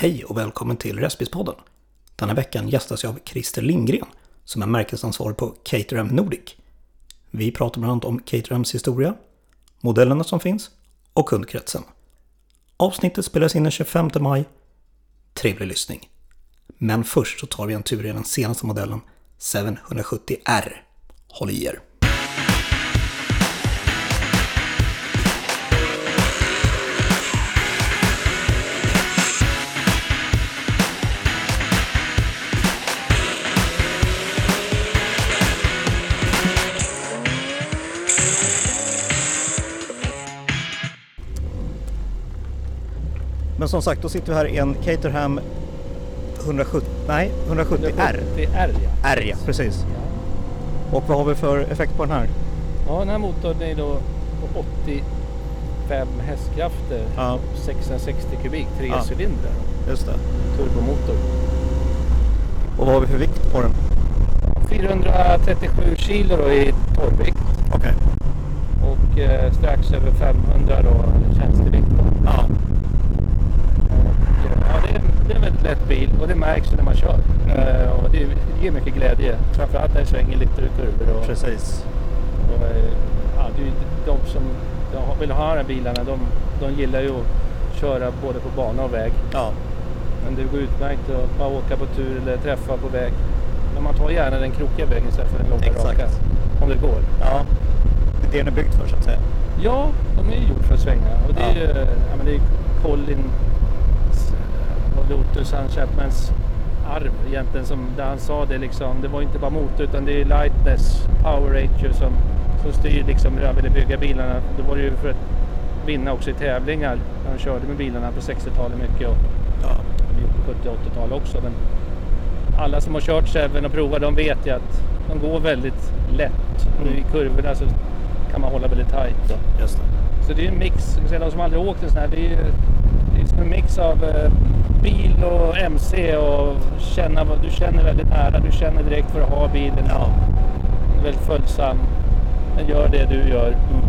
Hej och välkommen till Respispodden. Denna veckan gästas jag av Christer Lindgren som är märkesansvarig på Caterham Nordic. Vi pratar bland annat om Caterhams historia, modellerna som finns och kundkretsen. Avsnittet spelas in den 25 maj. Trevlig lyssning. Men först så tar vi en tur i den senaste modellen 770R. Håll i er! Men som sagt, då sitter vi här i en Caterham 170, nej, 170R. Det är R ja. R ja, precis. Och vad har vi för effekt på den här? ja, den här motorn är då på 85 hästkrafter. Ja. 660 kubik, tre Ja. cylindrar. Just det. Turbomotor. Och vad har vi för vikt på den? 437 kilo då i torrvikt Okej. och eh, strax över 500 då tjänstevikt. Då. Ja. Det, är, en väldigt lätt bil och det märks när man kör. Eh, och det, det ger mycket glädje. Framförallt när det svänger lite i kurvor. Och, Precis. Och, eh, ja, det är de som vill ha de här bilarna, de, de gillar ju att köra både på bana och väg. Ja. Men det går utmärkt att bara åka på tur eller träffa på väg. Men man tar gärna den krokiga vägen istället för den långa Exakt. raka. Om det går. Ja. Det är det den är byggd för så att säga. Ja, de är ju gjort för att svänga. Och det är Ja. ju ja, men det är Colin och Lotus, han Chapmans arv egentligen. Som, där han sa det liksom. Det var inte bara motor utan det är lightness, power ratio som, som styr liksom hur han ville bygga bilarna. Då var det ju för att vinna också i tävlingar. Han körde med bilarna på 60-talet mycket och Ja. på 70 80-tal också. Men alla som har kört Seven och provat de vet ju att de går väldigt lätt. Och I kurvorna så kan man hålla väldigt tajt. Då. Just det. Så det är en mix. De som aldrig åkt en sån här, det är, det är som en mix av eh, bil och MC och känna vad du känner väldigt nära. Du känner direkt för att ha bilen. Ja. Väldigt följsam. Den gör det du gör. Mm.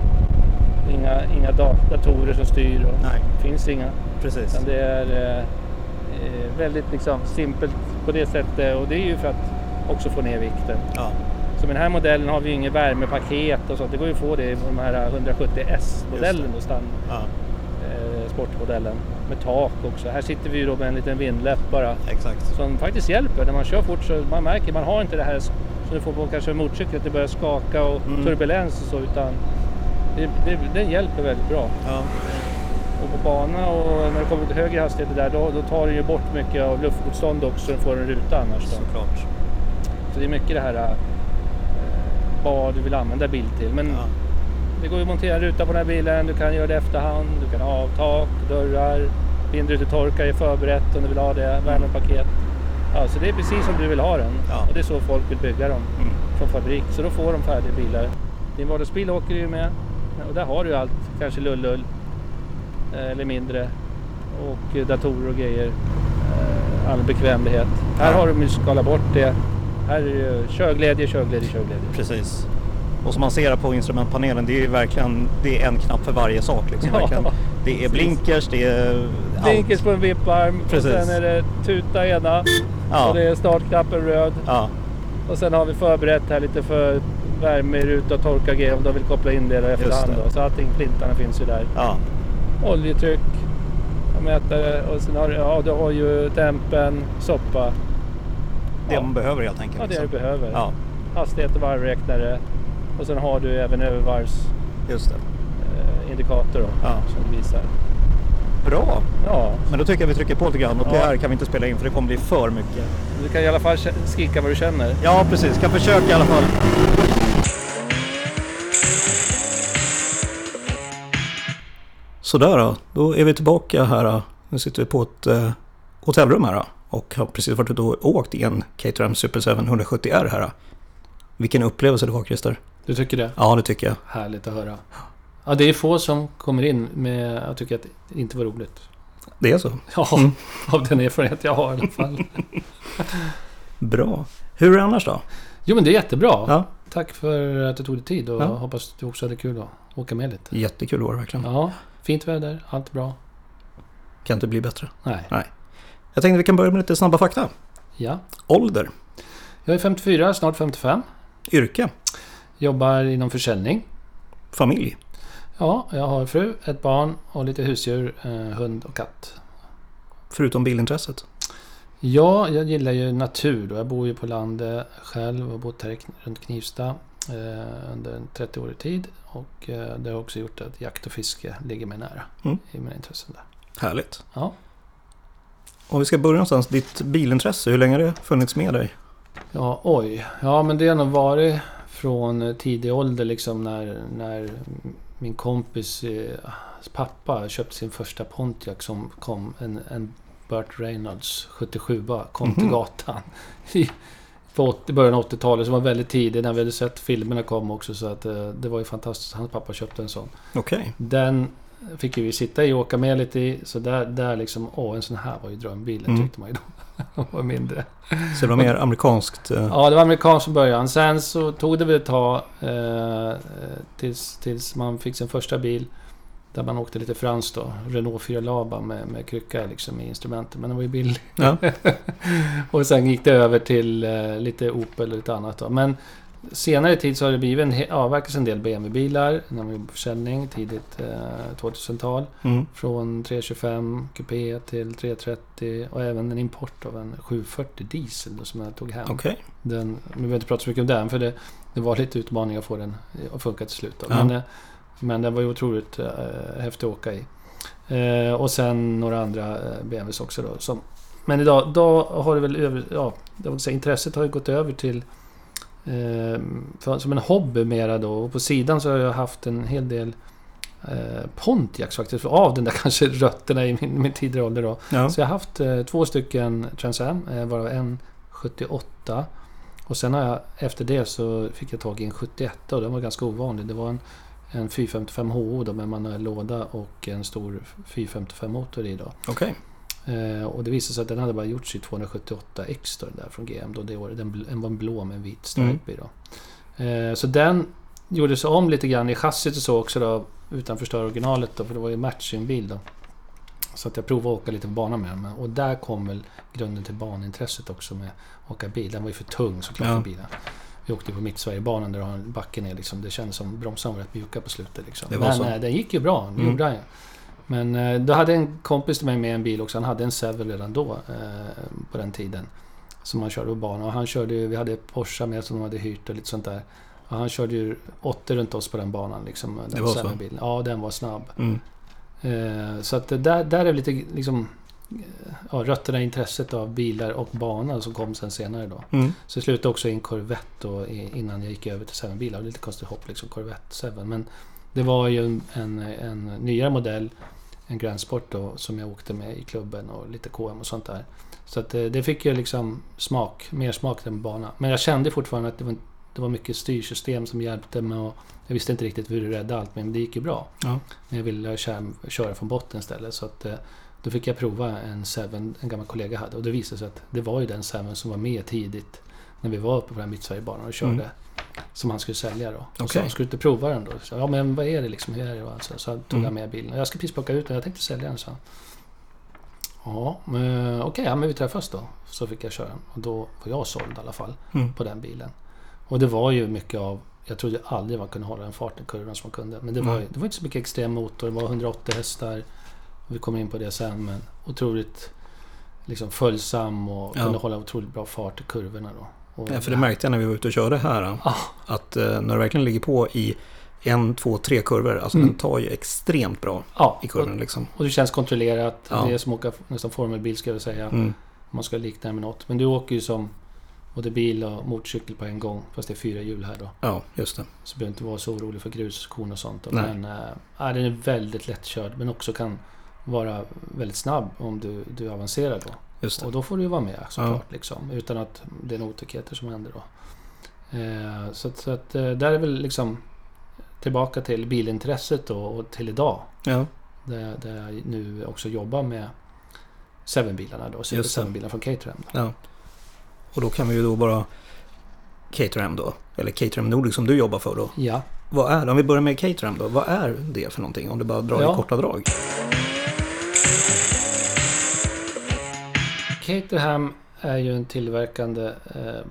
Inga, inga dat- datorer som styr. Och Nej. finns inga. Precis. Utan det är eh, eh, väldigt liksom simpelt på det sättet. Och det är ju för att också få ner vikten. Ja. Så med den här modellen har vi ju inget värmepaket och sånt. Det går ju att få det i de här 170S-modellen då, stand, Ja. Sportmodellen. Med tak också. Här sitter vi ju då med en liten vindläpp bara. Exakt. Som faktiskt hjälper. När man kör fort så man märker man har inte det här som du får på kanske en motorcykel. Att det börjar skaka och Mm. turbulens och så. Utan det, det, den hjälper väldigt bra. Ja. Och på bana och när det kommer till högre hastigheter där då, då tar den ju bort mycket av luftmotstånd också. Så den får en ruta annars. Då. Såklart. Så det är mycket det här eh, vad du vill använda bil till. Men Ja. Det går ju att montera en ruta på den här bilen. Du kan göra det i efterhand. Du kan ha tak, dörrar, vindrutetorkare är förberett om du vill ha det. Värmepaket. Ja, så det är precis som du vill ha den. Ja. Och det är så folk vill bygga dem Mm. från fabrik. Så då får de färdiga bilar. Din vardagsbil åker du ju med. Och där har du allt. Kanske lullull. eh, Eller mindre. Och eh, datorer och grejer. Eh, All bekvämlighet. Här har de skalat bort det. Här är det ju körglädje, körglädje, körglädje. Precis. Och som man ser på instrumentpanelen, det är ju verkligen det är en knapp för varje sak. Liksom. Ja. Det är blinkers, det är allt. Blinkers på en vipparm och Precis. sen är det tuta ena Ja. och det är startknappen röd. Ja. Och sen har vi förberett här lite för värme, ruta och torka grejer om de vill koppla in det där efterhand. Då. Så allting, flintarna finns ju där. Ja. Oljetryck och mätare och sen har du, ja, du har ju tempen, soppa. Det Ja. man behöver helt enkelt. Ja, det liksom. du behöver. Ja, Hastighet och varvräknare. Och sen har du även övervarvsindikator just det. då, Ja. som visar. Bra. Ja, Men då tycker jag vi trycker på lite grann och det Ja. här kan vi inte spela in för det kommer bli för mycket. du kan i alla fall skrika vad du känner. Ja, precis. Kan försöka i alla fall. Sådär då. Då är vi tillbaka här. Nu sitter vi på ett eh, hotellrum här och har precis varit ute och åkt i en Caterham Super 7 170R här. Vilken upplevelse det var Christer. Du tycker det? Ja, det tycker jag. Härligt att höra. Ja, det är få som kommer in med att tycka att det inte var roligt. Det är så. Ja, Mm. av den erfarenhet jag har i alla fall. Bra. Hur är det annars då? Jo, men det är jättebra. Ja, Tack för att du tog dig tid och Ja. hoppas du också hade kul att åka med lite. jättekul var det verkligen. Ja, fint väder, allt bra. Kan inte bli bättre. Nej. Jag tänkte vi kan börja med lite snabba fakta. Ja. Ålder, Jag är 54, snart 55. yrke, Jobbar inom försäljning. familj. Ja, jag har fru, ett barn och lite husdjur, eh, hund och katt. Förutom bilintresset. Ja, jag gillar ju natur då. Jag bor ju på landet själv och har bott här runt Knivsta eh, under en 30-årig tid. Och eh, det har också gjort att jakt och fiske ligger mig nära Mm. i mina intressen där. Härligt. Ja. Om vi ska börja någonstans, ditt bilintresse, hur länge har det funnits med dig? Ja, oj. Ja, men det har nog varit från tidig ålder liksom när, när min kompis eh, pappa köpte sin första Pontiac som kom, en, en Burt Reynolds 77 kom till Mhm. gatan. I, på 80, början av 80-talet, som var väldigt tidigt när vi hade sett filmerna kom också. Så att eh, det var ju fantastiskt. Hans pappa köpte en sån. Okej. Den fick ju vi sitta i och åka med lite i. Så där, där liksom, åh en sån här var ju drömbilen Mm. tyckte man ju då. Var mindre. Så det var mer amerikanskt? eh, Ja, det var amerikanskt från början. Sen så tog det väl ett tag eh, tills, tills man fick sin första bil. Där man åkte lite franskt då. Renault 4 Laba med, med krycka liksom i instrumenten. Men den var ju billig. Ja. och sen gick det över till eh, lite Opel och lite annat då. Men senare tid så har det blivit en, avverkats en del BMW-bilar. När man på försäljning tidigt eh, 2000-tal. Mm. Från 325 Coupé till 330 och även en import av en 740 diesel då, som jag tog hem. Okej. Den, vi behöver inte prata så mycket om den för det, det var lite utmaning att få den att funka till slut. Ja. Men, eh, men den var ju otroligt eh, häftig att åka i. Eh, och sen några andra eh, BMWs också då. Som, men idag då har det väl över, ja, jag vill säga, intresset har ju gått över till för, som en hobby mera då. Och på sidan så har jag haft en hel del eh, Pontiacs faktiskt. Av den där kanske rötterna i min, min tidigare ålder då. Ja. Så jag har haft eh, två stycken Trans Am, eh, varav en 78. Och sen har jag, efter det så fick jag tag i en 71 och den var ganska ovanlig. Det var en, en 455 HO då med manuell låda och en stor 455 motor i då. Okej. Eh, och det visade sig att den hade bara gjorts i 278 X där från GM då det året. Den, var blå med en vit stripe i då. Eh, så den gjordes om lite grann i chassit och så också då utan att förstöra originalet då, för det var ju matchingbil då. Så att jag provade att åka lite på banan med den. Och där kom väl grunden till banintresset också med att åka bil. Den var ju för tung såklart Ja. för bilen. Vi åkte på Mittsverigebanan där du har en backe ner liksom. Det kändes som bromsarna var rätt mjuka på slutet liksom. Men så. eh, den gick ju bra, det Mm. gjorde den. Men eh, då hade en kompis till mig med en bil också. Han hade en Sevel redan då, eh, på den tiden. Som han körde på banan. Och han körde ju, vi hade Porsche med som de hade hyrt och lite sånt där. Och han körde ju 80 runt oss på den banan liksom. Den Det var så? Sevelbilen. Ja, den var snabb. Mm. Eh, så att där, där är lite liksom... Ja, rötterna i intresset av bilar och bana som kom sen senare då. Mm. Så jag slutade också i en Corvette då, innan jag gick över till 7-bilar. Det var lite konstigt hopp liksom, Corvette 7. Men det var ju en, en, en nyare modell, en Grand Sport då, som jag åkte med i klubben och lite KM och sånt där. Så att eh, det fick ju liksom smak, mer smak än bana. Men jag kände fortfarande att det var, det var mycket styrsystem som hjälpte mig och jag visste inte riktigt hur det räddade allt, men det gick ju bra. Ja. Men jag ville köra, köra från botten istället. Så att, eh, då fick jag prova en Seven en gammal kollega hade. Och det visade sig att det var ju den Seven som var med tidigt. När vi var uppe på den här Mittsverigebanan och körde. Mm. Som han skulle sälja då. Och Okej. så skulle inte prova den då? Så, ja men vad är det liksom? Hur är det? Alltså, så tog Mm. jag med bilen. Jag ska precis plocka ut den. Jag tänkte sälja den så. Ja, men okej, ja, men vi träffas då. Så fick jag köra den. Och då var jag såld i alla fall Mm. på den bilen. Och det var ju mycket av... Jag trodde aldrig man kunde hålla den farten i kurvan som man kunde. Men det var, Nej. det var inte så mycket extrem motor. Det var 180 hästar. Vi kommer in på det sen. Men otroligt liksom följsam och Ja. kunde hålla otroligt bra fart i kurvorna då. Och, Ja, för det märkte jag när vi var ute och körde här. Ja. Att eh, när du verkligen ligger på i en, två, tre kurvor. Alltså Mm. den tar ju extremt bra ja, i och, kurvan liksom. och det känns kontrollerat. Ja. Det är som att åka nästan formelbil ska jag säga. Mm. Man ska likna det med något. Men du åker ju som både bil och motorcykel på en gång. Fast det är fyra hjul här då. Ja, just det. Så du behöver inte vara så orolig för gruskorn och sånt. Då. Nej. Men äh, den är väldigt lättkörd men också kan vara väldigt snabb om du, du avancerar då. Och då får du ju vara med såklart. Liksom, utan att det är några otäckheter som händer då. Eh, så så att eh, där är väl liksom tillbaka till bilintresset då och till idag. Ja, Där, där jag nu också jobbar med Seven-bilarna då. Seven-bilarna från Caterham. Ja. Och då kan vi ju då bara Caterham då. Eller Caterham Nordic som du jobbar för då. Ja, Vad är det? Om vi börjar med Caterham då. Vad är det för någonting? Om du bara drar Ja. i korta drag. Caterham är ju en tillverkande eh,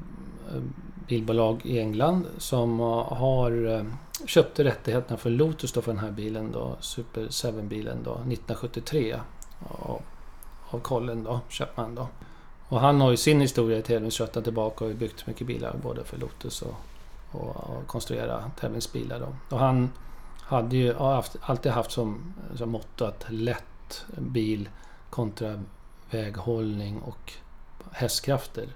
bilbolag i England som eh, har eh, köpte rättigheterna för Lotus då för den här bilen då, Super 7-bilen då, 1973 av, av Colin då, Chapman då. Och han har ju sin historia i tävlingsrötan tillbaka och har byggt mycket bilar både för Lotus och, och, och konstruera tävlingsbilar då. Och han hade ju haft, alltid haft som, som motto att lätt bil kontra väghållning och hästkrafter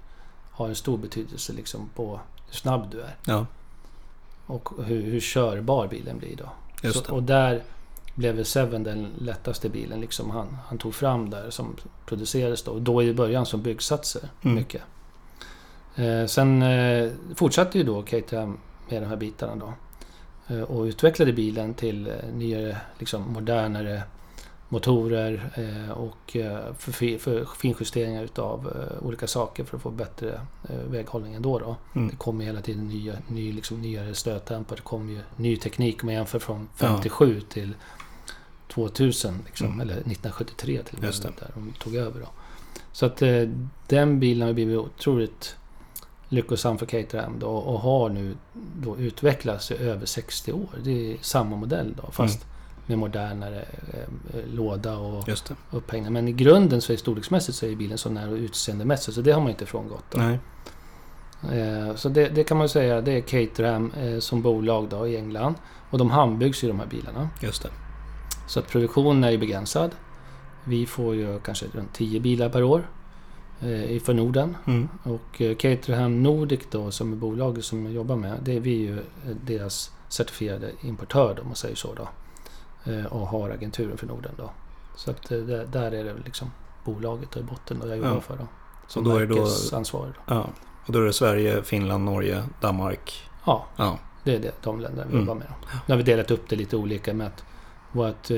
har en stor betydelse liksom på hur snabb du är. Ja, Och hur, hur körbar bilen blir då. Så, och där blev väl Seven den lättaste bilen liksom han, han tog fram där som producerades då. Och då i början som byggsatser. Mm. Mycket. Eh, sen eh, fortsatte ju då Caterham med de här bitarna då. Eh, och utvecklade bilen till eh, nyare, liksom modernare motorer eh, och eh, för, fi- för finjusteringar utav eh, olika saker för att få bättre väghållning ändå då. Mm. Det kommer hela tiden nya, ny, liksom, nyare stötdämpare. Det kommer ju ny teknik om man jämför från Ja. 57 till 2000. Liksom, Mm. Eller 1973 till och med. Där de tog över då. Så att den bilen har blivit otroligt lyckosam för Caterham då och har nu då utvecklats i över 60 år. Det är samma modell då fast med modernare eh, låda och upphängningar. Men i grunden så är storleksmässigt så är bilen så nära utseendemässigt så det har man inte frångått. Då. Nej. Eh, Så det, det kan man säga, det är Caterham eh, som bolag då i England. Och de handbyggs ju de här bilarna. Just det. Så att produktionen är ju begränsad. Vi får ju kanske runt 10 bilar per år för Norden. Mm. Och Caterham Nordic då som är bolaget som jag jobbar med, det är vi ju deras certifierade importör om man säger så då. Eh, Och har agenturen för Norden då. Så att eh, där, är det liksom bolaget i botten och jag jobbar Ja. för då. Som Och då är det då-. Ja. Och då är det Sverige, Finland, Norge, Danmark. Ja, Ja. Det är det, de länder vi Mm. jobbar med. Nu har vi delat upp det lite olika med att vårt eh,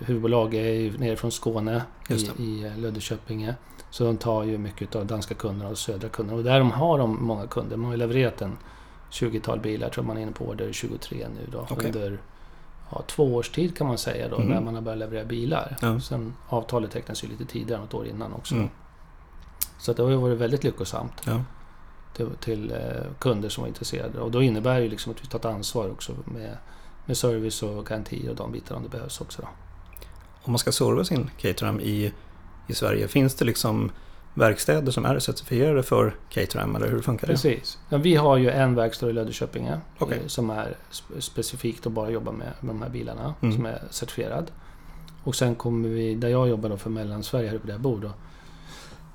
huvudbolag är ju nere från Skåne i, i eh, Löddeköpinge. Så de tar ju mycket av danska kunder och södra kunder. Och där de har de många kunder. Man har ju levererat en 20-tal bilar, tror man är inne på order 23 nu då. Okej. Under ja, två års tid kan man säga då, Mm. när man har börjat leverera bilar. Ja. Sen avtalet tecknas ju lite tidigare, något år innan också. Mm. Så att det har ju varit väldigt lyckosamt Ja. till, till eh, kunder som var intresserade. Och då innebär det ju liksom att vi tar ett ansvar också med, med service och garantier och de bitarna om det behövs också. Då. Om man ska serva sin Caterham i, i Sverige, finns det liksom verkstäder som är certifierade för Caterham eller hur funkar det? Precis. Ja, vi har ju en verkstad i Löddeköpinge eh, som är sp- specifikt och bara jobbar med, med de här bilarna Mm. som är certifierad. Och sen kommer vi, där jag jobbar då för Mellansverige, här uppe där jag bor då,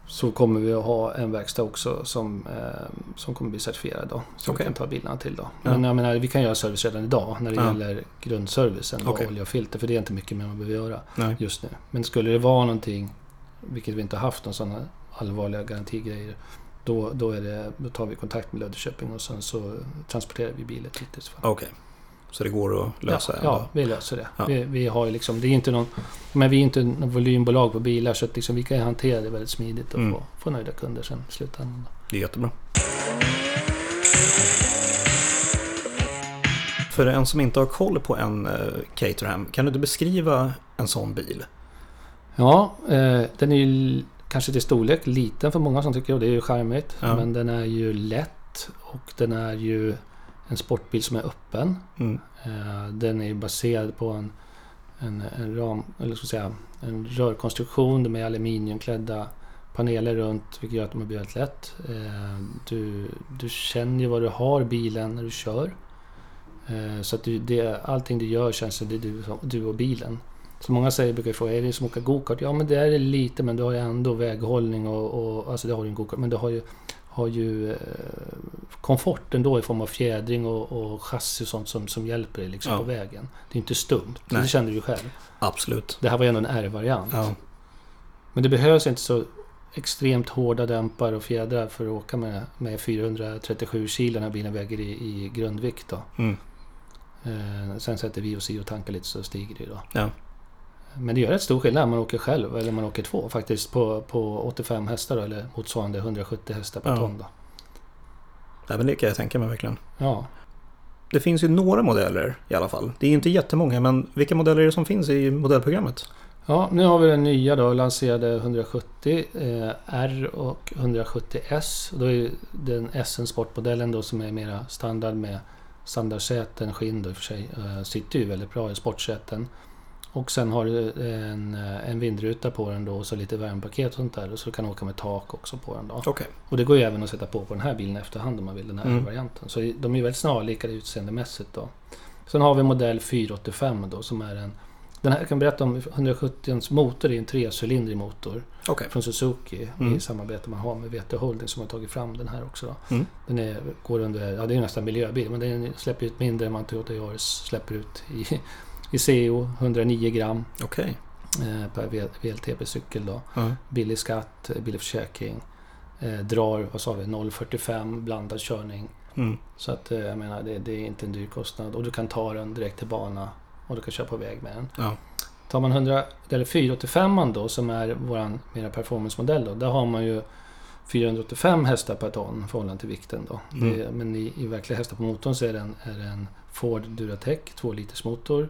så kommer vi att ha en verkstad också som, eh, som kommer bli certifierad då. Som Okej. vi kan ta bilarna till då. Ja. Men jag menar, vi kan göra service redan idag när det Ja. gäller grundservicen och Okej. olja och filter. För det är inte mycket mer man behöver göra Nej. just nu. Men skulle det vara någonting, vilket vi inte har haft, någon sådana allvarliga garantigrejer. Då, då, är det, då tar vi kontakt med Löddeköping och sen så transporterar vi bilen fall. Okej. Så det går att lösa ja, ja, vi löser det. Ja. Vi, vi har liksom, det är inte någon, men vi är inte något volymbolag på bilar så att liksom vi kan hantera det väldigt smidigt och Mm. få, få nöjda kunder sen i slutändan. Det är jättebra. För en som inte har koll på en eh, Caterham, kan du inte beskriva en sån bil? Ja, eh, den är ju kanske till storlek liten för många som tycker och det är ju charmigt. Ja. Men den är ju lätt och den är ju en sportbil som är öppen. Mm. Eh, Den är ju baserad på en, en, en, ram, eller ska säga, en rörkonstruktion med aluminiumklädda paneler runt vilket gör att de har blivit lätt. Eh, Du, du känner ju vad du har bilen när du kör. Eh, Så att du, det, allting du gör känns som det är du, du och bilen. Så många säger, brukar fråga, är det som att åka gokart? Ja men det är det lite men du har ju ändå väghållning och, och alltså det har du en gokart men du har ju, har ju eh, komfort ändå i form av fjädring och, och chassi och sånt som, som hjälper dig liksom Ja. på vägen. Det är inte stumt. Det känner du ju själv. Absolut. Det här var ju ändå en R-variant. Ja. Men det behövs inte så extremt hårda dämpare och fjädrar för att åka med, med 437 kilo den här bilen väger i, i grundvikt. Då. Mm. Eh, sen sätter vi oss i och tankar lite så stiger det ju då. Ja. Men det gör rätt stor skillnad om man åker själv eller man åker två faktiskt på, på 85 hästar då, eller motsvarande 170 hästar per Ja. ton. Då. Nej, men det kan jag tänka mig verkligen. Ja. Det finns ju några modeller i alla fall. Det är inte jättemånga, men vilka modeller är det som finns i modellprogrammet? Ja, nu har vi den nya då, lanserade 170 eh, R och 170 S. Då är den S sportmodellen då som är mera standard med standardsäten, skinn då i och för sig, eh, sitter ju väldigt bra i sportsäten. Och sen har du en, eh, en vindruta på den då och så lite värmepaket och sånt där. Och så du kan åka med tak också på den då. Okej. Och det går ju även att sätta på på den här bilen efterhand om man vill, den här Mm. varianten. Så de är väldigt snarlika utseendemässigt då. Sen har vi modell 485 då som är en... Den här jag kan berätta om 170 motor, är en trecylindrig motor Okej. från Suzuki Mm. i samarbete man har med VT Holding som har tagit fram den här också då. Mm. Den är, går under, ja det är nästan miljöbil men den släpper ut mindre än vad Toyota Yaris släpper ut i, i CO, 109 gram Okej. eh, per VLTP-cykel då Ja. billig skatt, eh, billig försäkring. Eh, drar, vad sa vi, 0,45 blandad körning. Mm. Så att jag menar, det, det är inte en dyr kostnad. Och du kan ta den direkt till bana och du kan köra på väg med den. Ja. Tar man 100, eller 485 då, som är våran mera performance-modell då. Där har man ju 485 hästar per ton i förhållande till vikten då. Mm. Det, men i, i verkliga hästar på motorn så är det en, är det en Ford Duratec 2 liters motor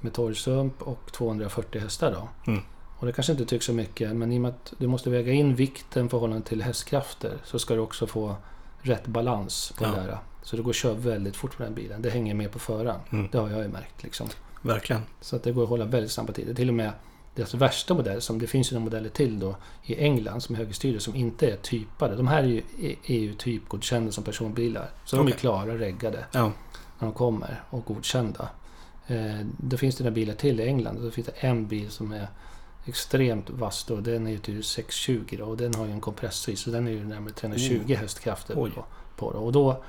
med torrsump och 240 hästar då. Mm. Och det kanske inte tycks så mycket, men i och med att du måste väga in vikten i förhållande till hästkrafter så ska du också få rätt balans på Ja. det där. Så det går att köra väldigt fort med den bilen. Det hänger med på föraren. Mm. Det har jag ju märkt liksom. Verkligen. Så att det går att hålla väldigt snabba tider. Till och med deras värsta modell, som det finns ju några modeller till då i England som är högerstyrda som inte är typade. De här är ju E- EU-typgodkända som personbilar. Så de är klara, reggade, Ja. när de kommer och godkända. Eh, då finns det några bilar till i England. Då finns det en bil som är extremt vass då. Den är ju till 620 då, och den har ju en kompressor i så den är ju närmare 320 hästkrafter Oj. på, på då. Och då,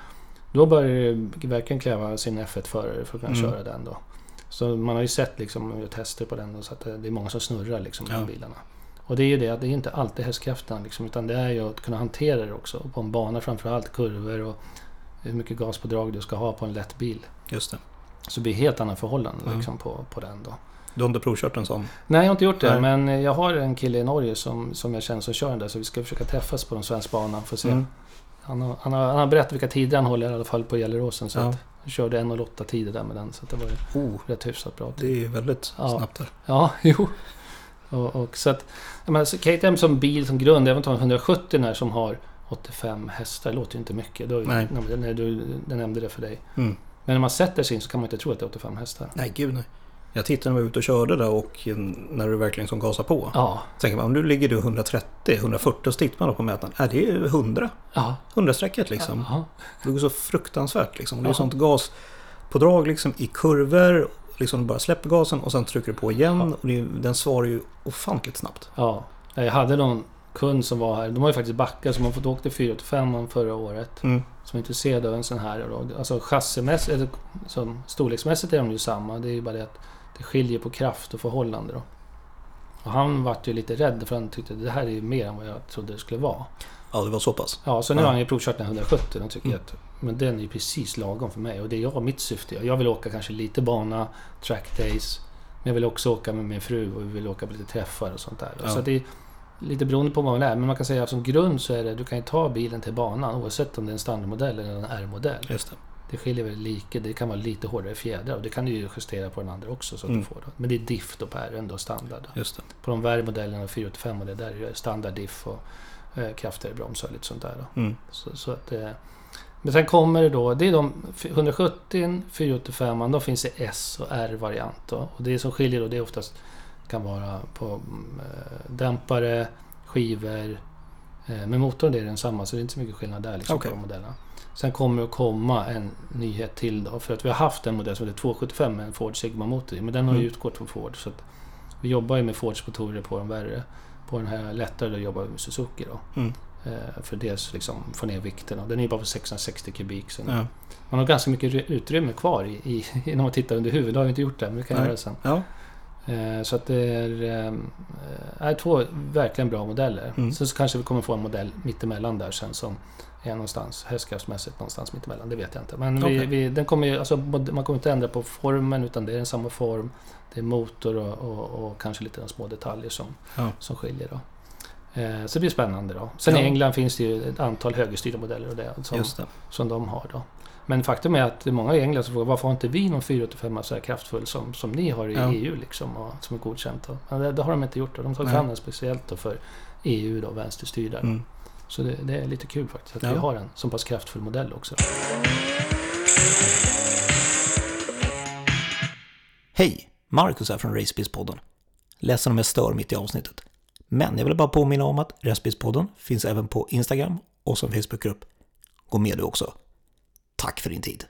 då börjar det verkligen kräva sin F1-förare för att kunna Mm. köra den då. Så man har ju sett liksom tester på den då, så att det är många som snurrar liksom Ja. bilarna. Och det är ju det att det är inte alltid hästkrafterna liksom, utan det är ju att kunna hantera det också. På en bana framförallt, kurvor och hur mycket gaspådrag du ska ha på en lätt bil. Just det. Så det blir helt andra förhållanden Ja. liksom, på, på den då. Du har inte provkört en sån? Nej, jag har inte gjort det. Nej. Men jag har en kille i Norge som, som jag känner som kör den där. Så vi ska försöka träffas på den svenska banan för att se. Mm. Han, har, han, har, han har berättat vilka tider han håller i alla fall på Gelleråsen. Så Ja. att jag körde 1.08 tider där med den. Så det var ju Oh, rätt hyfsat bra. det är väldigt Ja. snabbt där. Ja, jo. Och, och så att, menar, så KTM som bil som grund, även om 170 här som har 85 hästar, det låter ju inte mycket. Då, Nej. när, när du jag nämnde det för dig. Mm. Men när man sätter sig in så kan man inte tro att det är 85 hästar. Nej, gud nej. Jag tittade när vi var ute och körde där och när du verkligen som gasar på. Ja, Tänker man, om du ligger du 130, 140 och så tittar man på mätaren. Är det är 100. ja, 100-strecket liksom. ja. Det går så fruktansvärt liksom. Det är Ja. sånt gaspådrag liksom i kurvor. Liksom du bara släpper gasen och sen trycker du på igen. Ja. Och det, den svarar ju ofantligt snabbt. Ja, jag hade någon kund som var här. De har ju faktiskt backat så man till 485 förra året. Mm. Som är intresserad av en sån här. Då. Alltså chassimässigt, som storleksmässigt är de ju samma. Det är ju bara det att det skiljer på kraft och förhållande då. Och han vart ju lite rädd för han tyckte det här är ju mer än vad jag trodde det skulle vara. Ja, det var så pass. Ja, så nu Ja. har han ju provkört den 170 och tycker Mm. att men den är ju precis lagom för mig. Och det är jag, mitt syfte. Jag vill åka kanske lite bana, track days. Men jag vill också åka med min fru och vi vill åka på lite träffar och sånt där. Ja. Så det lite beroende på vad man är. Men man kan säga att som grund så är det, du kan ju ta bilen till banan oavsett om det är en standardmodell eller en R-modell. Just det. Det skiljer väl lika, det kan vara lite hårdare fjädrar och det kan du ju justera på den andra också så att Mm. du får det. Men det är diff då på R, ändå standard. Just det. På de värre modellerna, 485 och det där är standard diff och eh, kraftigare bromsar och lite sånt där. Mm. Så, så att, eh, men sen kommer det då, det är de 170, 485, då finns det S och R-variant. Och det som skiljer då, det är oftast kan vara på mm, eh, dämpare, skivor. Eh, men motorn är densamma, så det är inte så mycket skillnad där liksom, Okej. på de modellerna. Sen kommer det att komma en nyhet till då, för att vi har haft en modell som heter 275 med en Ford Sigma-motor men den har ju Mm. utgått från Ford. Så vi jobbar ju med Fords motorer på de värre. På den här lättare då jobbar vi med Suzuki då. Mm. Eh, för dels liksom få ner vikten. Den är ju bara på 660 kubik. Så Ja. Man har ganska mycket ry- utrymme kvar i, i, när man tittar under huvudet. Det har vi inte gjort det, men vi kan Nej. göra det sen. ja. Eh, så att det är, eh, är två verkligen bra modeller. Mm. Sen så kanske vi kommer få en modell mittemellan där sen som är någonstans hästkraftsmässigt någonstans mittemellan. Det vet jag inte. Men vi, Okej. vi, den kommer ju, alltså, man kommer inte ändra på formen utan det är en samma form. Det är motor och, och, och kanske lite de små detaljer som, Ja. som skiljer. Då. Eh, så det blir spännande då. Sen Ja. i England finns det ju ett antal högerstyrda modeller och det som, det. som de har då. Men faktum är att det är många i England som frågar varför har inte vi någon 485 så här kraftfull som, som ni har i Ja. EU liksom och som är godkänt. Men det, det har de inte gjort. Då. De Nej. fram den speciellt för EU då, vänsterstyrda. Mm. Så det, det är lite kul faktiskt att Ja. vi har en så pass kraftfull modell också. Hej! Marcus här från Racebiz-podden. Ledsen om jag stör mitt i avsnittet. Men jag vill bara påminna om att Racebiz-podden finns även på Instagram och som Facebookgrupp. Gå med du också. Tack för din tid.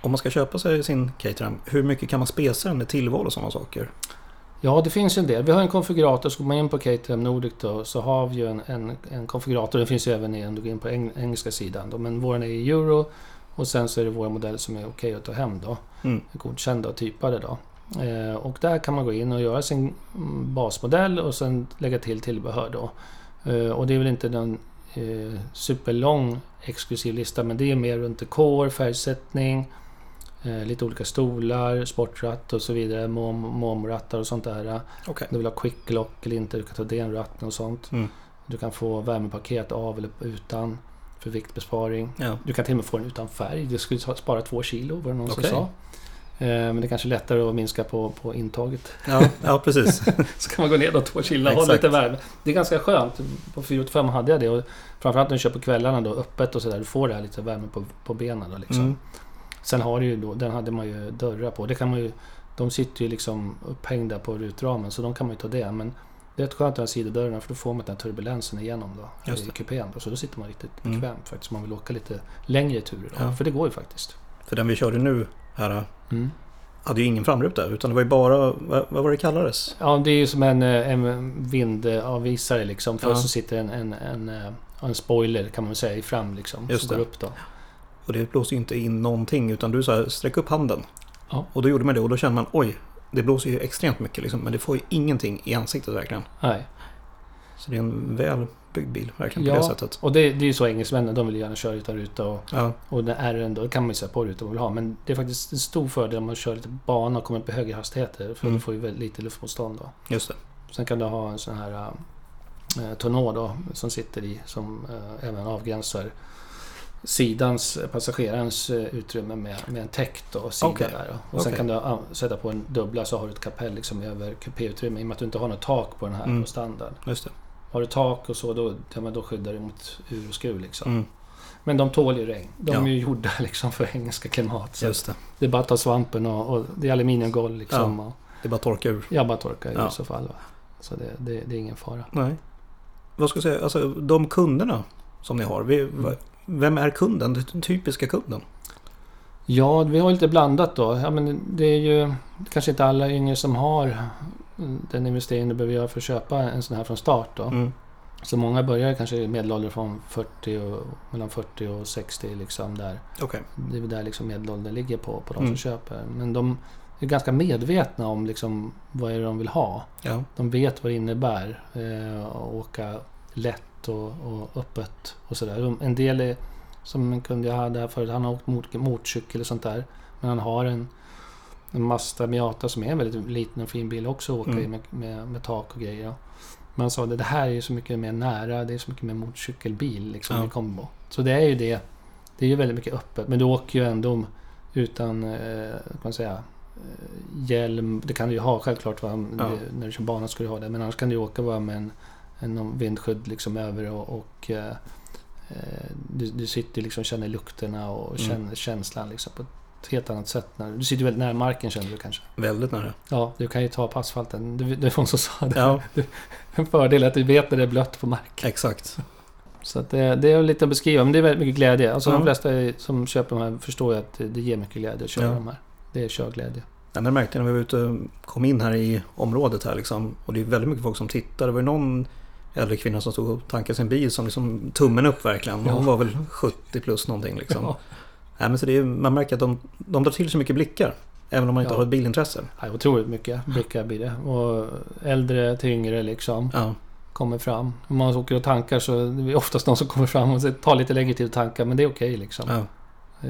Om man ska köpa sig sin Caterham, hur mycket kan man spesa den med tillval och sådana saker? Ja, det finns ju en del. Vi har en konfigurator, så går man in på Caterham Nordic då, så har vi ju en, en, en konfigurator. Den finns ju även i, om du går in på eng, engelska sidan. Då, men vår är i euro och sen så är det våra modeller som är okej att ta hem då. Mm. Godkända och typade då. Eh, och där kan man gå in och göra sin mm, basmodell och sen lägga till tillbehör då. Eh, och det är väl inte någon eh, superlång exklusiv lista men det är mer runt dekor, färgsättning, eh, lite olika stolar, sportratt och så vidare, mom, momrattar och sånt där. Okej. Du vill ha quick lock eller inte, du kan ta den ratten och sånt. Mm. Du kan få värmepaket av eller utan för viktbesparing. Ja. Du kan till och med få den utan färg. Det skulle spara två kilo var det någon Okej. som sa. Eh, Men det är kanske är lättare att minska på, på intaget. Ja, ja, precis. Så kan man gå ner då två kilo och ha lite värme. Det är ganska skönt. På 485 hade jag det. Och framförallt när du kör på kvällarna då öppet och sådär. Du får det här lite värme på, på benen då liksom. Mm. Sen har du ju då, den hade man ju dörrar på. Det kan man ju, de sitter ju liksom upphängda på rutramen så de kan man ju ta det. Men det är rätt skönt att ha sidodörrarna för då får man den här turbulensen igenom då. I kupén då. Så då sitter man riktigt Mm. bekvämt faktiskt. Man vill åka lite längre turer då. Ja. För det går ju faktiskt. För den vi körde nu här Mm. hade ju ingen framruta utan det var ju bara, vad, vad var det kallades? Ja, det är ju som en, eh, en vindavvisare liksom. Först Ja. så sitter en, en, en, eh, en spoiler kan man väl säga i fram liksom. Just som det. går upp då. Och det blåser ju inte in någonting utan du sa sträck upp handen. Ja. Och då gjorde man det och då kände man oj, det blåser ju extremt mycket liksom, men det får ju ingenting i ansiktet verkligen. Nej. Så det är en välbyggd bil verkligen på Ja. det sättet. Och det, det är ju så engelsmännen, de vill gärna köra utan ruta och, Ja, och det är ändå, det kan man ju säga på rutan man vill ha. Men det är faktiskt en stor fördel om man kör lite bana och kommer upp i högre hastigheter. För Mm. du får ju väldigt lite luftmotstånd då. just det. Sen kan du ha en sån här äh, tonneau då, som sitter i, som äh, även avgränsar sidans, eh, passagerarens eh, utrymme med, med en täckt och sida Okej. där. Då. Och sen Okej. kan du sätta på en dubbla så har du ett kapell liksom över kupéutrymme i och med att du inte har något tak på den här Mm. på standard. Just det. Har du tak och så då, ja, då skyddar du mot ur och skruv liksom. Mm, Men de tål ju regn. De Ja. är ju gjorda liksom för engelska klimat. Så just det. det är bara att ta svampen och, och det är aluminiumgolv liksom. Och Det är bara att torka ur. jag bara torkar Ja. i så fall. Va? Så det, det, det är ingen fara. Nej. Vad ska jag säga, alltså de kunderna som ni har. Vi, Mm. Vem är kunden? Den typiska kunden? Ja, vi har lite blandat då. Ja, men det är ju kanske inte alla yngre som har den investering du behöver göra för att köpa en sån här från start. Då. Mm. Så många börjar kanske i medelålder från 40 och, mellan 40 och 60 liksom där. Okej. Det är där liksom medelåldern ligger på, på de Mm. som köper. Men de är ganska medvetna om liksom vad är det de vill ha. Ja. De vet vad det innebär eh, att åka lätt och, och öppet och sådär. De- En del är, som en kund jag hade här förut, han har åkt mot, motorcykel och sånt där. Men han har en, en Mazda Miata som är en väldigt liten och fin bil också att åka Mm. i med, med, med tak och grejer. Men han sa det, det här är ju så mycket mer nära, det är så mycket mer motorcykelbil liksom Ja. i kombo. Så det är ju det. Det är ju väldigt mycket öppet. Men du åker ju ändå utan, eh, kan man säga, eh, hjälm. Det kan du ju ha självklart. Va? Ja. När du kör bana ska du ha det. Men annars kan du åka bara med en, en någon vindskydd liksom över och, och eh, eh, du, du sitter liksom och känner lukterna och Mm. känner känslan liksom på ett helt annat sätt. När, du sitter väldigt nära marken känner du kanske. Väldigt nära. Ja, du kan ju ta på asfalten. Det, det var någon som sa det. Ja, En fördel är att du vet när det är blött på marken. exakt. Så det, det är lite att beskriva, men det är väldigt mycket glädje. Alltså Ja. de flesta som köper de här förstår ju att det, det ger mycket glädje att köra Ja. de här. Det är körglädje. Ja, jag märkte när vi var ute kom in här i området här liksom. Och det är väldigt mycket folk som tittar. Det var ju någon äldre kvinna som stod och tankade sin bil som liksom tummen upp verkligen. Ja. Hon var väl 70 plus någonting liksom. Ja. Nej, men så det är, man märker att de, de drar till sig mycket blickar. Även om man inte Ja. har ett bilintresse. Ja, otroligt mycket blickar blir det. Och äldre till yngre liksom Ja, kommer fram. Om man åker och tankar så det är oftast någon som kommer fram och det tar lite längre tid att tanka men det är okej liksom. ja.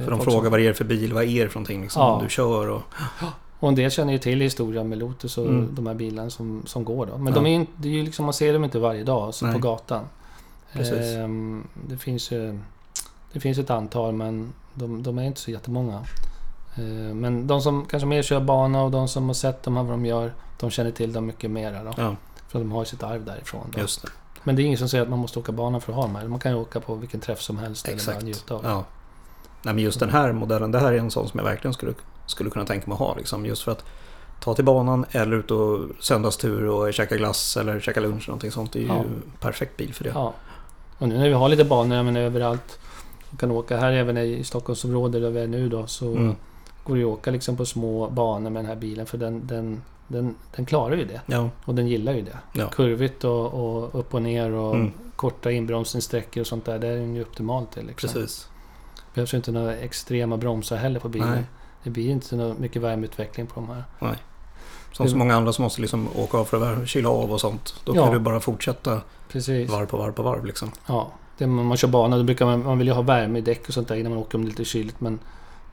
För de frågar som- vad det är för bil, vad är det för någonting liksom, Ja. du kör och... Och en del känner ju till historien med Lotus och Mm. de här bilarna som, som går då. Men Ja. de är det är ju liksom, man ser dem inte varje dag så Nej. på gatan. Precis. Ehm, det finns ju det finns ett antal men de, de är inte så jättemånga. Ehm, men de som kanske mer kör bana och de som har sett dem här vad de gör, de känner till dem mycket mer då. Ja, För de har sitt arv därifrån. Då. just det. Men det är ingen som säger att man måste åka bana för att ha dem här. Man kan ju åka på vilken träff som helst eller bara Exakt. njuta av. Ja. Nej, men just den här modellen, det här är en sån som jag verkligen skulle, skulle kunna tänka mig att ha. Liksom, just för att ta till banan eller ut och söndagstur och käka glass eller käka lunch. Någonting sånt. Det är ju Ja. perfekt bil för det. Ja. Och nu när vi har lite banor men överallt. Vi kan åka här även i Stockholmsområdet där vi är nu då. Så Mm. går det att åka liksom på små banor med den här bilen. För den, den, den, den klarar ju det. Ja, Och den gillar ju det. Ja. Kurvigt och, och upp och ner och Mm. korta inbromsningssträckor och sånt där. Det är den ju optimalt till. Liksom. precis. behövs ju inte några extrema bromsar heller på bilen. Nej. Det blir inte så mycket värmeutveckling på de här. Som så många andra som måste liksom åka av för att kyla av och sånt. Då Ja. kan du bara fortsätta Precis. varv på varv på varv liksom. Ja. Det, man, man kör bana då brukar man, man vill ju ha värme i däck och sånt där innan man åker om det är lite kyligt. Men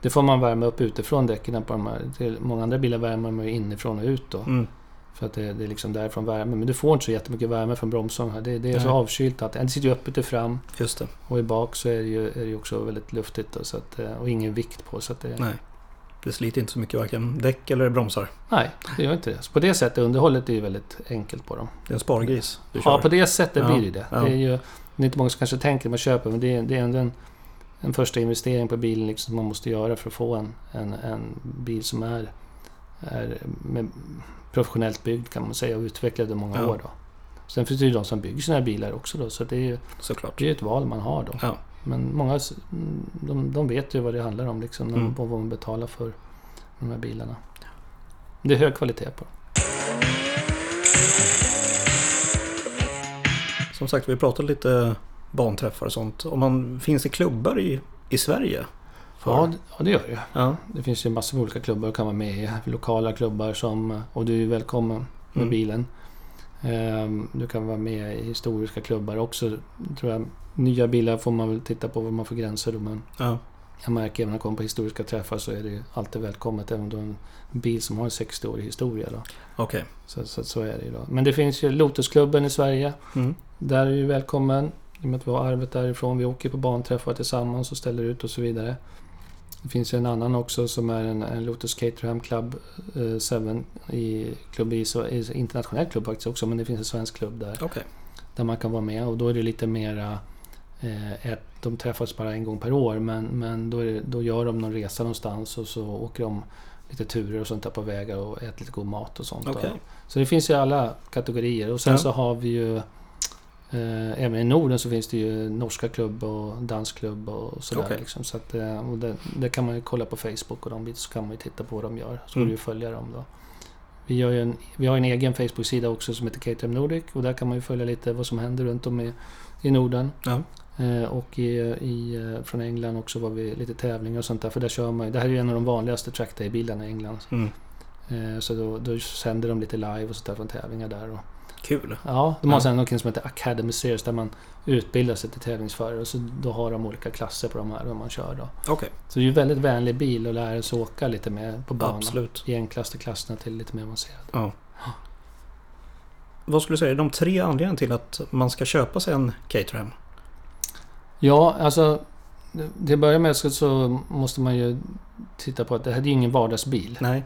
det får man värma upp utifrån däcken på de här. Till många andra bilar värmer man ju inifrån och ut då. Mm. För att det, det är liksom därifrån värme. Men du får inte så jättemycket värme från bromsarna här. Det, det är så Nej. avkylt att det sitter ju öppet i fram Just det. och i bak så är det ju, är det också väldigt luftigt. Då, så att, eh, och ingen vikt på. Så att det, Nej. Det sliter inte så mycket varken däck eller bromsar. nej, det gör inte det. Så på det sättet, underhållet är ju väldigt enkelt på dem. Det är en spargris du Ja, kör. på det sättet Ja, blir det det. ja. Det är ju det är inte många som kanske tänker när man köper, men det är, det är ändå en, en första investering på bilen liksom, som man måste göra för att få en, en, en bil som är, är professionellt byggd kan man säga och utvecklad i många Ja. år. Då. Sen finns det ju de som bygger sina bilar också då, så det är ju Såklart. det är ett val man har då. Ja. Men många de, de vet ju vad det handlar om liksom, Mm. och vad man betalar för de här bilarna. Det är hög kvalitet på dem. Som sagt, vi pratat lite banträffar och sånt. Om man finns i klubbar i, i Sverige? För- Ja, det- ja, det gör det ja. Det finns ju massor med olika klubbar du kan vara med i. Lokala klubbar som... Och du är välkommen med Mm. bilen. Ehm, Du kan vara med i historiska klubbar också. Tror jag. Nya bilar får man väl titta på vad man får gränser då. Men ja. jag märker även när jag kommer på historiska träffar så är det alltid välkommet. Även om du har en bil som har en 60-årig historia. Okej. Så, så, så är det ju då. Men det finns ju Lotusklubben i Sverige. Mm. Där är du välkommen. I och med att vi har arvet därifrån. Vi åker på banträffar tillsammans och ställer ut och så vidare. Det finns ju en annan också som är en, en Lotus Caterham Club eh, 7 i klubb i, så, i internationell klubb faktiskt också. Men det finns en svensk klubb där. Okej. Där man kan vara med och då är det lite mera... Eh, ett, de träffas bara en gång per år men, men då, det, då gör de någon resa någonstans och så åker de lite turer och sånt där på vägar och äter lite god mat och sånt. Okej. Så det finns ju alla kategorier. Och sen Ja. så har vi ju... Eh, även i Norden så finns det ju norska klubb och dansk klubb och sådär. Okej. Liksom. Så att, eh, och det, det kan man ju kolla på Facebook och de bitar så kan man ju titta på vad de gör. Så Mm. du följa dem då. Vi, gör en, vi har en egen Facebook-sida också som heter Caterham Nordic och där kan man ju följa lite vad som händer runt om i, i Norden. Ja. Eh, och i, i, eh, från England också var vi lite tävlingar och sånt där. För där kör man Det här är ju en av de vanligaste trackday-bilarna i England. Mm. Eh, så då, då sänder de lite live och sånt där från tävlingar där. Och, Kul. Ja, de har Ja. sen något som heter Academy Series där man utbildar sig till tävlingsförare. Och så då har de olika klasser på de här och man kör då. Okej. Så det är ju väldigt vänlig bil att lära sig åka lite med på banan. Absolut. I enklaste klasserna till lite mer avancerad. Ja. Vad skulle du säga är de tre anledningarna till att man ska köpa sig en Caterham? Ja, alltså... Till att börja med så, så måste man ju titta på att det här är ju ingen vardagsbil. Nej.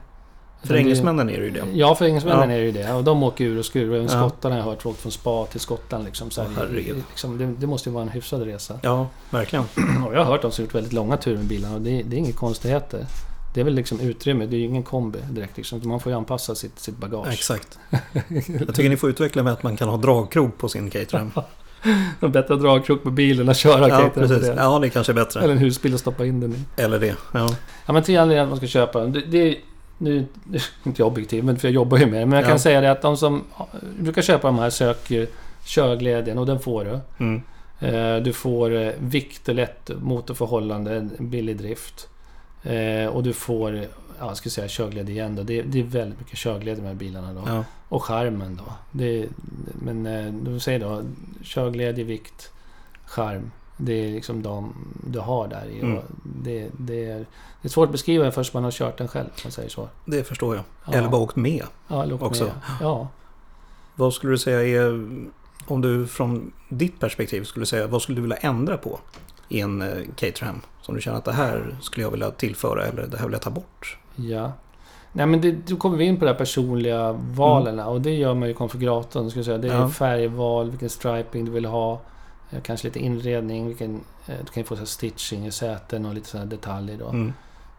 För engelsmännen är det ju det. Ja, för engelsmännen Ja. är det ju det. Och de åker ur och skruvar. Även Ja. skottarna har jag hört åkt från spa till Skottland. Liksom, så här, herregud. liksom, det, det måste ju vara en hyfsad resa. Ja, verkligen. Och jag har hört de som gjort väldigt långa turer med bilarna och det, det är inga konstigheter. Det är väl liksom utrymme, det är ju ingen kombi direkt liksom. Man får ju anpassa sitt, sitt bagage. Exakt. Jag tycker ni får utveckla med att man kan ha dragkrok på sin Caterham. Det är bättre att dra krok på bilen och köra Ja, precis. det. Ja, det kanske är bättre. Eller en husbil och stoppa in den i. Eller det. Ja. Ja men anledningar att man ska köpa den. Det, det nu är inte jag objektiv, men för jag jobbar ju med det. Men jag kan Ja. säga det att de som brukar köpa de här söker körglädjen och den får du. Mm. Eh, Du får eh, vikt och lätt motorförhållande, billig drift. Eh, Och du får, ja, jag ska säga körglädje igen då. Det, är- det är väldigt mycket körglädje med bilarna då. Ja. Och skärmen då. Det, men du säger då, körglädje, vikt, skärm. Det är liksom de du har där i. Mm. Det, det, är, det är svårt att beskriva först man har kört den själv, man säger så. Det förstår jag. Ja. Eller bara åkt med. Ja, åkt också. med. Ja. Vad skulle du säga är, om du från ditt perspektiv skulle säga, vad skulle du vilja ändra på i en eh, Caterham? Som du känner att det här skulle jag vilja tillföra eller det här vill jag ta bort? Ja. Nej men det, då kommer vi in på de här personliga valen och det gör man ju i konfiguratorn. Jag säga. Det är Ja. färgval, vilken striping du vill ha. Eh, Kanske lite inredning. Vilken, eh, du kan ju få så stitching i säten och lite sådana detaljer då. Mm.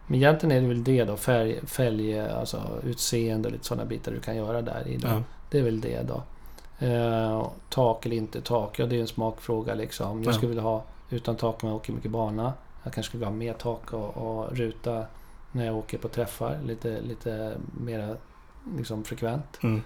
Men egentligen är det väl det då. Färg, fälg, alltså utseende och lite sådana bitar du kan göra där i. Ja. Det är väl det då. Eh, tak eller inte tak, ja det är en smakfråga liksom. Jag Ja. skulle vilja ha utan tak om jag åker mycket bana. Jag kanske skulle vilja ha mer tak och, och ruta när jag åker på träffar. Lite, lite mer liksom, frekvent. Mm.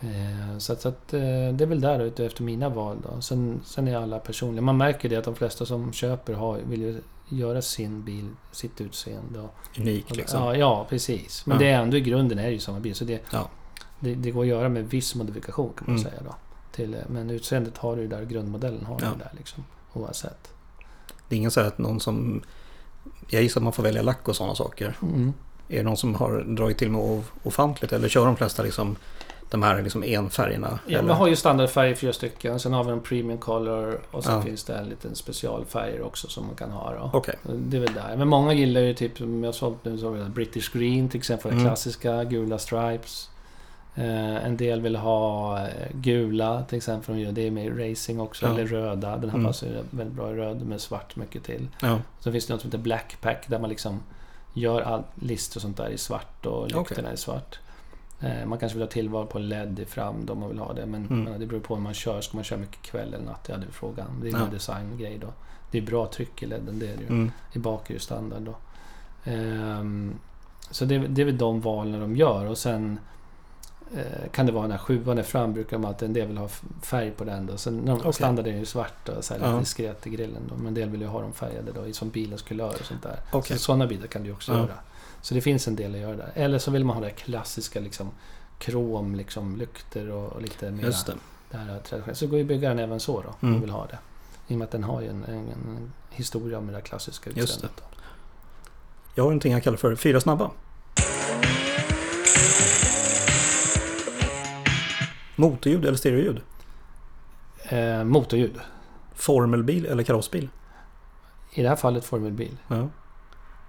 Eh, så att, så att, eh, det är väl där ute efter mina val då. Sen, sen är alla personliga. Man märker det att de flesta som köper har, vill ju göra sin bil, sitt utseende. Och, Unik liksom. Ja, ja, precis. Men Ja. det är ändå i grunden är det ju samma bil. Så det, Ja. det, det går att göra med viss modifikation kan man Mm. säga då. Till, eh, men utseendet har du där, grundmodellen har du där liksom. Oavsett. Det är ingen så här att någon som... Jag gissar att man får välja lack och sådana saker. Mm. Är det någon som har dragit till med of- ofantligt eller kör de flesta liksom de här liksom enfärgerna? Ja, eller? man har ju standardfärger fyra stycken. Sen har vi en premium color och sen Ja. finns det en liten specialfärger också som man kan ha då. Okej. Det är väl där. Men många gillar ju typ, som jag sålt nu, så British Green till exempel. Mm. Klassiska gula stripes. Eh, en del vill ha eh, gula till exempel. Det med racing också. Ja. Eller röda. Den här Mm. passar ju väldigt bra i röd med svart mycket till. Ja. Sen finns det något som heter Blackpack där man liksom gör all list och sånt där i svart och lyktorna Okej. i svart. Eh, man kanske vill ha tillval på LED i fram då man vill ha det. Men Mm. det beror på hur man kör. Ska man köra mycket kväll eller natt? Ja, det är frågan. Det är Ja. en designgrej då. Det är bra tryck i LEDen, det är det ju. Mm. I bak är ju standard då. Ehm, så det, det är väl de valen de gör och sen eh, kan det vara den här sjuan är fram brukar de alltid, en del vill ha färg på den då. Sen när de, Okej. standard är ju svart och så här lite Ja. diskret i grillen då. Men en del vill ju ha dem färgade då, i som bilens kulör och sånt där. Okej. Så sådana bilar kan du också Ja. göra. Så det finns en del att göra där. Eller så vill man ha det klassiska liksom krom, liksom lykter och, och lite mer Just det. det här traditionella. Så går ju byggaren även så då, om Mm. man vill ha det. I och med att den har ju en, en, en historia med det klassiska utseendet. Jag har någonting jag kallar för fyra snabba. Motorljud eller stereoljud? Eh, motorljud. Formelbil eller karossbil? I det här fallet formelbil. Ja.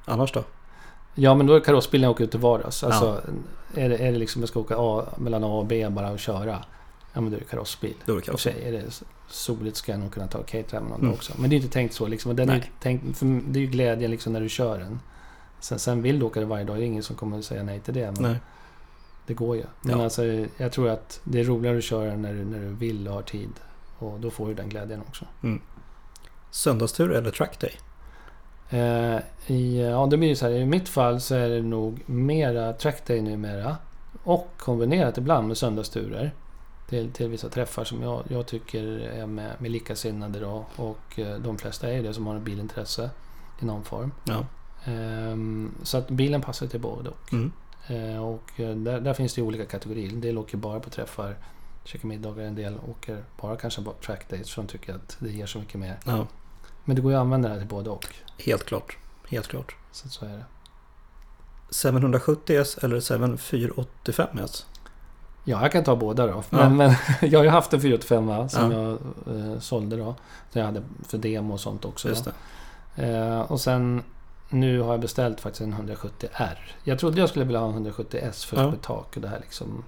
Annars då? Ja, men då är karossbilen jag åker ut till vardags. Alltså, är, det, är det liksom jag ska åka A, mellan A och B bara och köra. Ja, men då är det karossbil. Då är det karossbil. sig är det soligt ska jag nog kunna ta Caterham någon Mm. också. Men det är inte tänkt så liksom. Den är tänkt, för det är ju glädjen liksom när du kör den. Sen, sen vill du åka det varje dag. Det är ingen som kommer att säga nej till det. Men Nej. det går ju. Men Ja. alltså, jag tror att det är roligare att köra när du, när du vill och har tid. Och då får du den glädjen också. Söndagstur eller trackday? Eh, i, ja, det blir så här. I mitt fall så är det nog mera trackday numera. Och kombinerat ibland med söndagsturer. Till, till vissa träffar som jag, jag tycker är med, med likasinnade då. Och eh, de flesta är det som har ett bilintresse i någon form. Ja. Ehm, så att bilen passar till både och. Mm. Eh, och där, där finns det olika kategorier. En del åker bara på träffar, käkar middagar. En del åker bara kanske på trackdays för de tycker att det ger så mycket mer. ja. Men det går ju att använda det här till både och. Helt klart. Helt klart. Så, så är det. 770S eller 7485S? Ja, jag kan ta båda då. Ja. Men, men jag har ju haft en 485 som Ja. jag eh, sålde då. Som jag hade för demo och sånt också. Eh, och sen nu har jag beställt faktiskt en 170R. Jag trodde jag skulle vilja ha en 170S först Ja. med tak och det här liksom.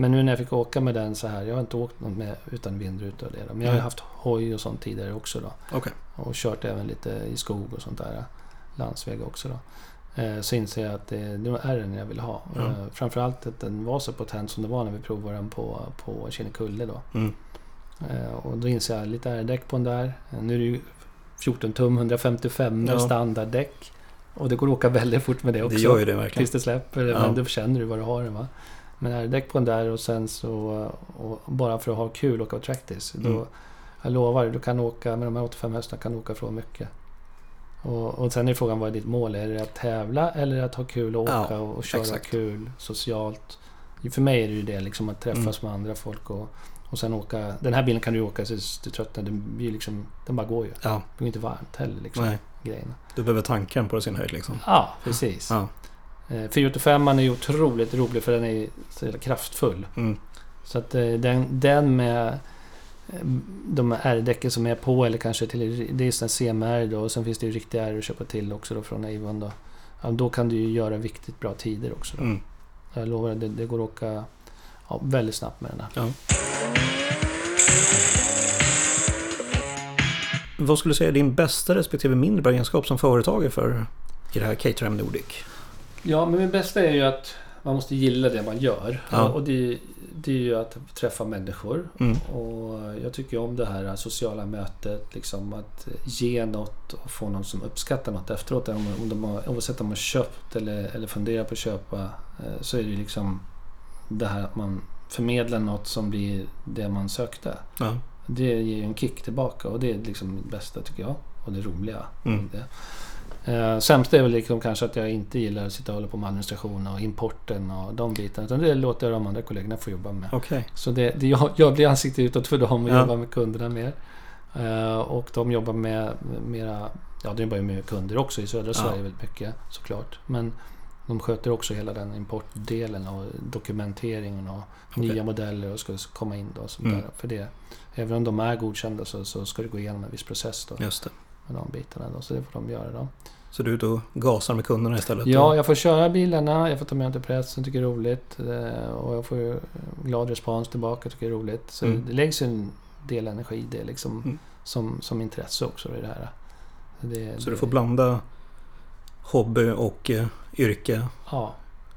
Men nu när jag fick åka med den så här. Jag har inte åkt något med utan vindruta och det då. Men jag har haft hoj och sånt tidigare också då. Okej. Och kört även lite i skog och sånt där. Landsväg också då. Eh, Så inser jag att det, det är den jag vill ha. Eh, Framförallt att den var så potent som det var när vi provade den på, på Kinnekulle då. Mm. Eh, Och då inser jag lite R-däck på den där. Nu är det ju 14 tum 155 med Ja. standarddäck. Och det går att åka väldigt fort med det också. Det gör ju det verkligen. Tills det släpper. Ja. Men då känner du vad du har den va. Men R-däck på den där och sen så... Och bara för att ha kul åka tractis. Då, Mm. Jag lovar, du kan åka med de här 85 hästarna kan du åka från mycket. Och, och sen är frågan vad är ditt mål? Är det att tävla eller att ha kul och Ja, åka och, och köra exakt. kul socialt? För mig är det ju det, liksom att träffas Mm. med andra folk och, och sen åka... Den här bilen kan du åka tills du tröttnar. Den, blir liksom, den bara går ju. Ja, Det blir inte varmt heller liksom, grejerna. Du behöver tanken på sin höjd liksom. Ja, precis. Ja. Eh, 485 är ju otroligt rolig för den är så jävla kraftfull. Mm. Så att eh, den, den med eh, de R-däcken som är på eller kanske till... Det är sådana CMR då och sen finns det ju riktiga R att köpa till också då från Avon då. Ja, då kan du ju göra riktigt bra tider också då. Mm. Jag lovar, det, det går att åka ja, väldigt snabbt med den här. Ja. Vad skulle du säga är din bästa respektive mindre egenskap som företagare för i det här Caterham Nordic? Ja, men det bästa är ju att man måste gilla det man gör. Ja. Och det, det är ju att träffa människor. Mm. Och jag tycker om det här sociala mötet. Liksom att ge något och få någon som uppskattar något efteråt. Om, om de har, oavsett om de har köpt eller, eller funderar på att köpa. eh, Så är det ju liksom det här att man förmedlar något som blir det man sökte. Ja. Det ger ju en kick tillbaka och det är liksom det bästa tycker jag. Och det roliga. Mm. Det. Eh, sämst är väl liksom kanske att jag inte gillar att sitta och hålla på med administration och importen och de bitarna. Utan det låter jag de andra kollegorna få jobba med. Okej. Så det, det, jag, jag blir ansikte utåt för dem och Ja. jobbar med kunderna mer. Eh, och de jobbar med mera... Ja, de jobbar ju med kunder också i södra Sverige väldigt mycket såklart. Men de sköter också hela den importdelen och dokumenteringen och Okej. nya modeller och ska komma in då. och Sånt Mm. För det, även om de är godkända så, så ska det gå igenom en viss process då. Just det. Med de bitarna då. Så det får de göra då. Så du är ute och gasar med kunderna istället? Ja, jag får köra bilarna, jag får ta med dem till pressen, tycker det är roligt. eh, Och jag får glad respons tillbaka, tycker det är roligt. Så Mm. det läggs en del energi i det liksom. Mm. Som, som intresse också i det här. Det, Så du får blanda hobby och eh, yrke? Ja,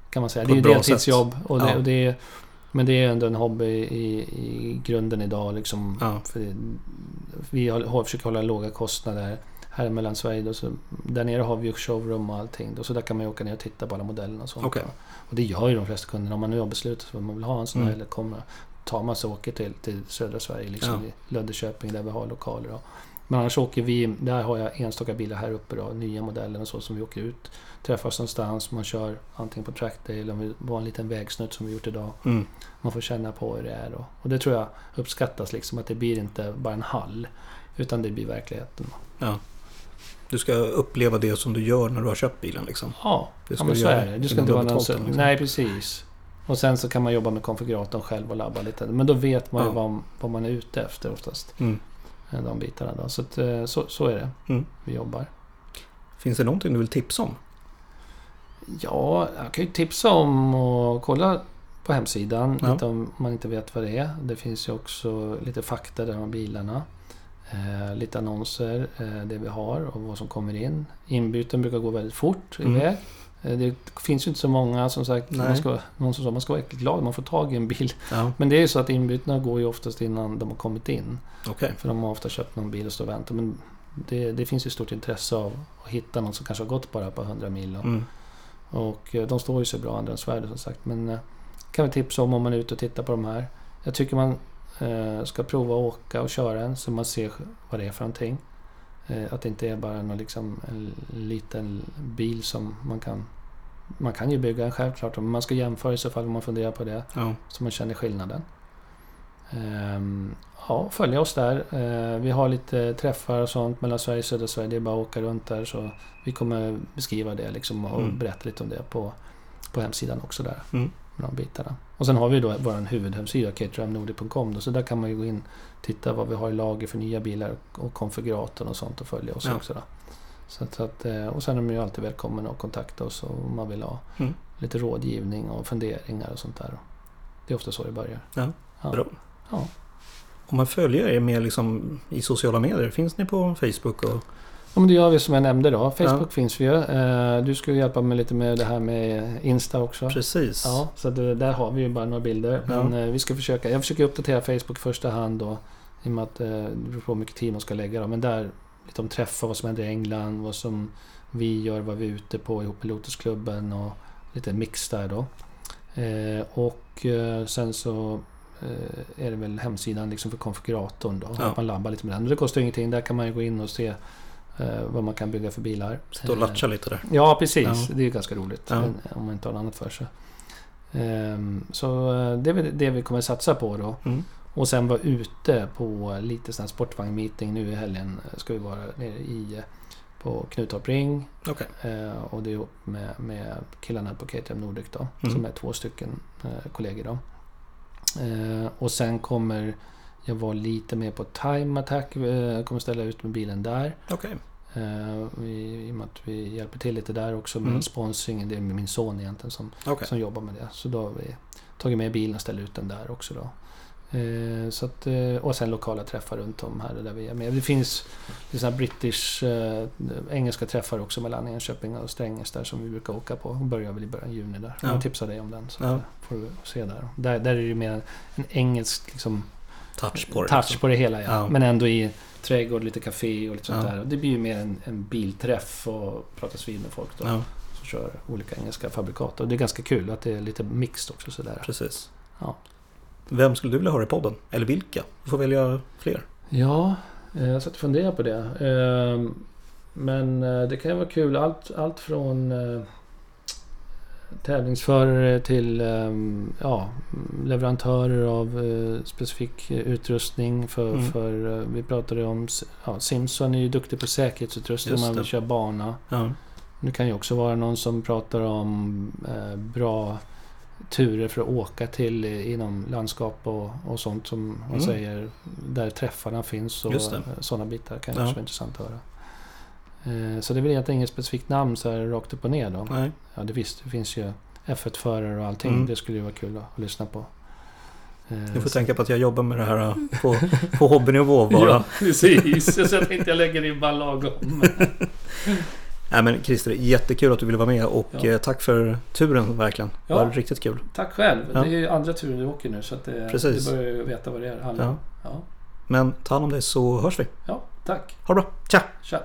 kan man säga. Det är ett ju deltidsjobb. Och det, Ja. och det är, men det är ändå en hobby i, i grunden idag. Liksom, Ja. för det, vi har, försöker hålla låga kostnader. Här i Mellansverige, då, så, där nere har vi ju showroom och allting. Då, så där kan man ju åka ner och titta på alla modellerna och sånt. Okej. Och det gör ju de flesta kunderna. Om man nu har beslutat att man vill ha en sån här Mm. eller kommer tar man sig och åker till, till södra Sverige, liksom Ja. i Löddeköping där vi har lokaler. Då. Men annars åker vi, där har jag enstaka bilar här uppe då, nya modeller och så som vi åker ut. Träffas någonstans, man kör antingen på trackday eller om vi var en liten vägsnutt som vi gjort idag. Mm. Man får känna på hur det är då. Och det tror jag uppskattas liksom, att det blir inte bara en hall. Utan det blir verkligheten. Ja. Du ska uppleva det som du gör när du har köpt bilen liksom? Ja, Det ja ska men du så är det. Du ska inte vara någon liksom. Nej, precis. Och sen så kan man jobba med konfiguratorn själv och labba lite. Men då vet man ju Ja. vad, vad man är ute efter oftast. Mm. Eh, De bitarna då. Så, att, eh, så, så är det. Mm. Vi jobbar. Finns det någonting du vill tipsa om? Ja, jag kan ju tipsa om att kolla på hemsidan. Ja. Lite om man inte vet vad det är. Det finns ju också lite fakta där om bilarna. Eh, lite annonser, eh, det vi har och vad som kommer in. Inbyten brukar gå väldigt fort Mm. iväg. Eh, det finns ju inte så många som sagt. Nej. Man ska, någon som sa man ska vara äckligt glad man får tag i en bil. Ja, Men det är ju så att inbytena går ju oftast innan de har kommit in. okej. För de har ofta köpt någon bil och står och väntar. Men det, det finns ju stort intresse av att hitta någon som kanske har gått bara på 100 mil. Och, Mm. och eh, de står ju sig bra andrahandsvärde som sagt. Men eh, kan vi tipsa om om man är ute och tittar på de här. Jag tycker man eh, ska prova att åka och köra en så man ser vad det är för någonting. Eh, att det inte är bara någon, liksom, en liten bil som man kan... Man kan ju bygga en självklart, men man ska jämföra i så fall om man funderar på det. Ja. Så man känner skillnaden. Ehm, ja, följ oss där. Eh, vi har lite träffar och sånt mellan Sverige och södra Sverige. Det är bara att åka runt där. Så vi kommer beskriva det liksom och Mm. berätta lite om det på, på hemsidan också där. Mm. De bitarna. Och sen har vi då vår huvudhemsida, caterhamnordic.com. då, Så där kan man ju gå in och titta vad vi har i lager för nya bilar och konfiguratorn och sånt och följa oss Ja. också. Då. Så att, så att, eh, och sen är man ju alltid välkommen att kontakta oss om man vill ha Mm. lite rådgivning och funderingar och sånt där. Det är ofta så det börjar. Ja, Ja. bra. Ja. Om man följer er mer liksom i sociala medier, finns ni på Facebook? Och... Ja, men det gör vi som jag nämnde då. Facebook Ja. finns vi ju. Eh, Du skulle hjälpa mig lite med det här med Insta också. Precis. Ja, så det, där har vi ju bara några bilder. Ja. Men eh, vi ska försöka. Jag försöker uppdatera Facebook i första hand då. I och med att eh, det beror på hur mycket tid man ska lägga då. Men där lite om träffar, vad som händer i England, vad som vi gör, vad vi är ute på ihop med Lotusklubben och lite mix där då. Och sen så är det väl hemsidan liksom för konfiguratorn då. Ja. Att man labbar lite med den. Och det kostar ingenting. Där kan man ju gå in och se vad man kan bygga för bilar. Stå och Eh, latcha lite där. Ja, precis. Ja. Det är ganska roligt Ja. men- om man inte har något annat för sig. Ehm, Så eh, det är det vi kommer satsa på då. Mm. Och sen vara ute på lite sån här sportvagnmeeting. Nu i helgen ska vi vara nere i eh, på Knutorp Ring. Eh, och det är ihop med, med killarna på KTM Nordic då. Mm. Som är två stycken eh, kollegor då. Eh, och sen kommer jag vara lite mer på Time Attack. Eh, kommer ställa ut med bilen där. Okej. Eh, vi, I och med att vi hjälper till lite där också med Mm. sponsringen. Det är min son egentligen som, Okej. som jobbar med det. Så då har vi tagit med bilen och ställt ut den där också då. Eh, så att, eh, och sen lokala träffar runt om här där vi är med. Det finns här British, eh, engelska träffar också mellan Enköping och Strängnäs där som vi brukar åka på. Och börjar väl i början juni där. Ja. Jag tipsar dig om den så Ja. får du se där. där. Där är det ju mer en engelsk liksom, Touch på det. touch på det hela ja. Ja. Men ändå i trädgård, lite café och lite sånt Ja. där. Och det blir ju mer en, en bilträff och pratas vid med folk då. Ja, Som kör olika engelska fabrikat. Och det är ganska kul att det är lite mixed också sådär. precis. Ja. Vem skulle du vilja höra i podden? Eller vilka? Du får välja fler. Ja, eh, jag satt och funderade på det. Eh, Men eh, det kan ju vara kul. Allt, allt från eh, tävlingsförare till eh, ja, leverantörer av eh, specifik utrustning. För, Mm. för eh, vi pratade om... Ja, Simpson är ju duktig på säkerhetsutrustning om man vill köra bana. Ja, Det kan ju också vara någon som pratar om eh, bra turer för att åka till inom landskap och, och sånt som man Mm. säger där träffarna finns och sådana bitar kan Ja. också vara intressant att höra. Eh, så det är väl egentligen inget specifikt namn så här rakt upp och ner då. nej. Ja, det visst, det finns ju F1-förare och allting. Mm. Det skulle ju vara kul att, att lyssna på. Eh, Du får så- tänka på att jag jobbar med det här äh, på, på hobbynivå bara. Ja, precis. Så jag tänkte jag lägger ribban lagom. Nej men Christer, jättekul att du ville vara med och Ja. eh, tack för turen verkligen. Det Ja. var riktigt kul. Tack själv. Ja. Det är andra turen du åker nu så att det, Precis. du börjar ju veta vad det är Ja. Ja. Men ta hand om dig så hörs vi. ja, tack. Ha det bra. Tja! Tja.